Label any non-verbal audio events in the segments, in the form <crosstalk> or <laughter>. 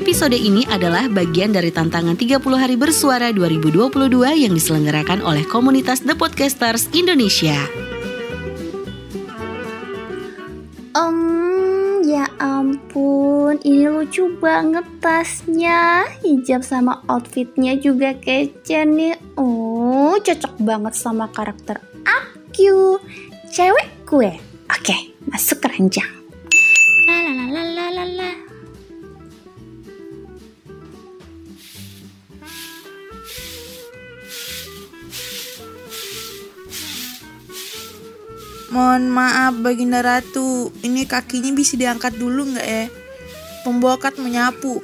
episode ini adalah bagian dari tantangan 30 hari bersuara 2022 yang diselenggarakan oleh komunitas The Podcasters Indonesia. Um, ya ampun, ini lucu banget tasnya. Hijab sama outfitnya juga kece nih. Oh, cocok banget sama karakter aku. Cewek gue. Oke, masuk keranjang. Mohon maaf Baginda Ratu, ini kakinya bisa diangkat dulu nggak ya? Pembokat menyapu.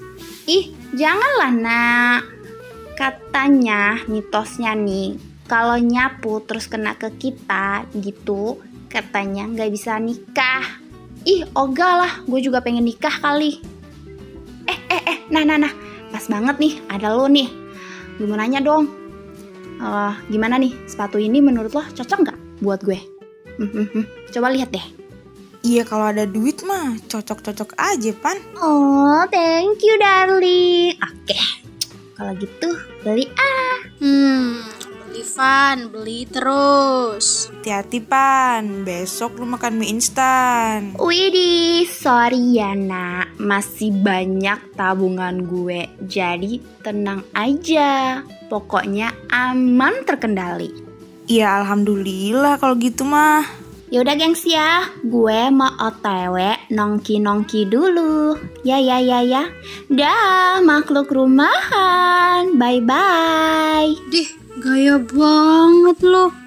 Ih, janganlah nak. Katanya mitosnya nih, kalau nyapu terus kena ke kita gitu, katanya nggak bisa nikah. Ih, ogah lah, gue juga pengen nikah kali. Eh, eh, eh, nah, nah, nah, pas banget nih, ada lo nih. Gue mau nanya dong, Eh, gimana nih sepatu ini menurut lo cocok nggak buat gue? Hmm, hmm, hmm. Coba lihat deh. Iya kalau ada duit mah cocok-cocok aja pan. Oh, thank you darling. Oke, kalau gitu beli ah. Hmm, beli Van, beli terus. Hati-hati pan, besok lu makan mie instan. Widih, sorry ya nak, masih banyak tabungan gue. Jadi tenang aja, pokoknya aman terkendali. Iya alhamdulillah kalau gitu mah. Yaudah gengs ya, gue mau otw nongki-nongki dulu. Ya ya ya ya. Dah makhluk rumahan. Bye-bye. Dih, gaya banget loh.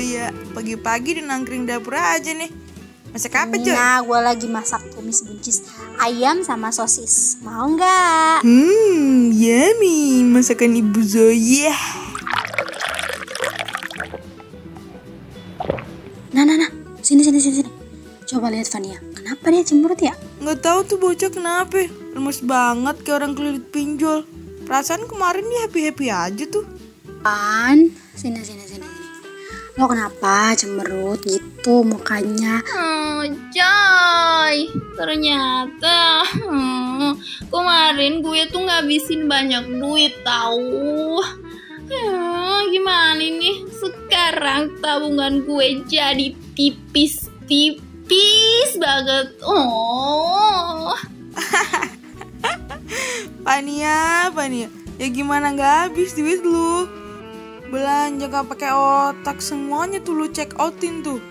Si Joya pagi-pagi di nangkring dapur aja nih. Masak apa Joy? Nah, gue lagi masak tumis buncis ayam sama sosis. Mau nggak? Hmm, yummy masakan Ibu Zoya. Nah, nah, nah. Sini, sini, sini, sini. Coba lihat Vania. Kenapa dia cemberut ya? Nggak tahu tuh bocah kenapa, lemes banget kayak orang kelilit pinjol. Perasaan kemarin dia happy happy aja tuh. Pan, sini, sini, sini. Lo kenapa cemberut gitu mukanya? Oh, Joy, ternyata hmm, kemarin gue tuh ngabisin banyak duit tahu. Ya, gimana nih? Sekarang tabungan gue jadi tipis-tipis banget. Oh. <laughs> Pania, Pania. Ya gimana nggak habis duit lu? Belanja gak pakai otak semuanya tuh lu check outin tuh.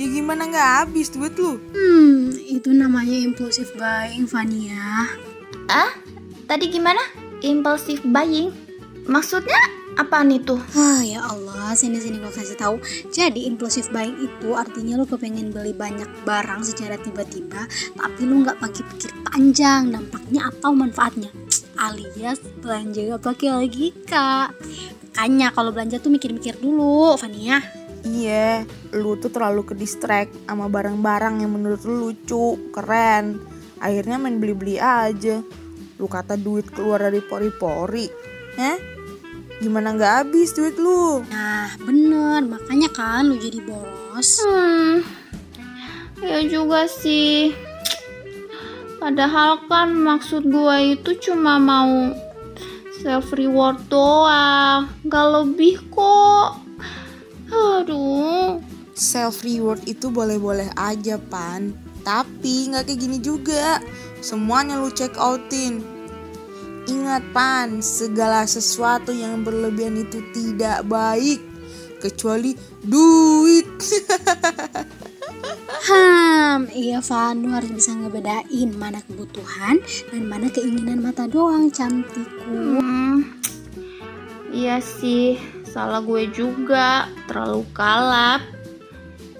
Ya gimana nggak habis duit lu? Hmm, itu namanya impulsif buying, Vania. Ah, tadi gimana? Impulsive buying? Maksudnya apa nih tuh? Ah ya Allah, sini-sini gue kasih tahu. Jadi impulsif buying itu artinya lu kepengen beli banyak barang secara tiba-tiba, tapi lu nggak pakai pikir panjang dampaknya atau manfaatnya. Alias belanja gak pakai logika. Makanya kalau belanja tuh mikir-mikir dulu, Fania. Iya, lu tuh terlalu ke distract sama barang-barang yang menurut lu lucu, keren. Akhirnya main beli-beli aja. Lu kata duit keluar dari pori-pori. Hah? Gimana nggak habis duit lu? Nah, bener. Makanya kan lu jadi boros. Hmm, ya juga sih. Padahal kan maksud gue itu cuma mau self reward doang, gak lebih kok. Aduh, Self reward itu boleh-boleh aja pan. Tapi nggak kayak gini juga. Semuanya lu check outin. Ingat pan, segala sesuatu yang berlebihan itu tidak baik. Kecuali duit. <laughs> Hmm, iya Van, lu harus bisa ngebedain mana kebutuhan dan mana keinginan mata doang, cantikku. hmm, iya sih, salah gue juga, terlalu kalap.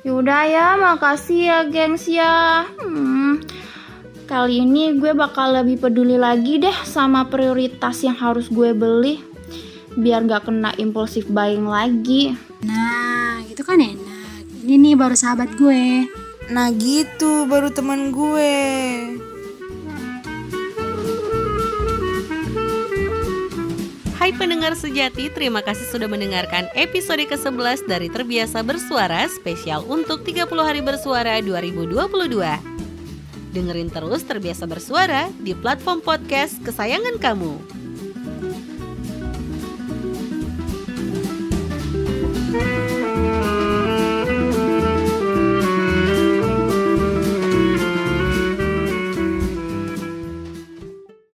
Yaudah ya, makasih ya gengs ya. Hmm, kali ini gue bakal lebih peduli lagi deh sama prioritas yang harus gue beli. biar gak kena impulsif buying lagi. Nah, gitu kan enak. Ini nih baru sahabat gue. Nah gitu baru teman gue. Hai pendengar sejati, terima kasih sudah mendengarkan episode ke-11 dari Terbiasa Bersuara spesial untuk 30 hari bersuara 2022. Dengerin terus Terbiasa Bersuara di platform podcast kesayangan kamu.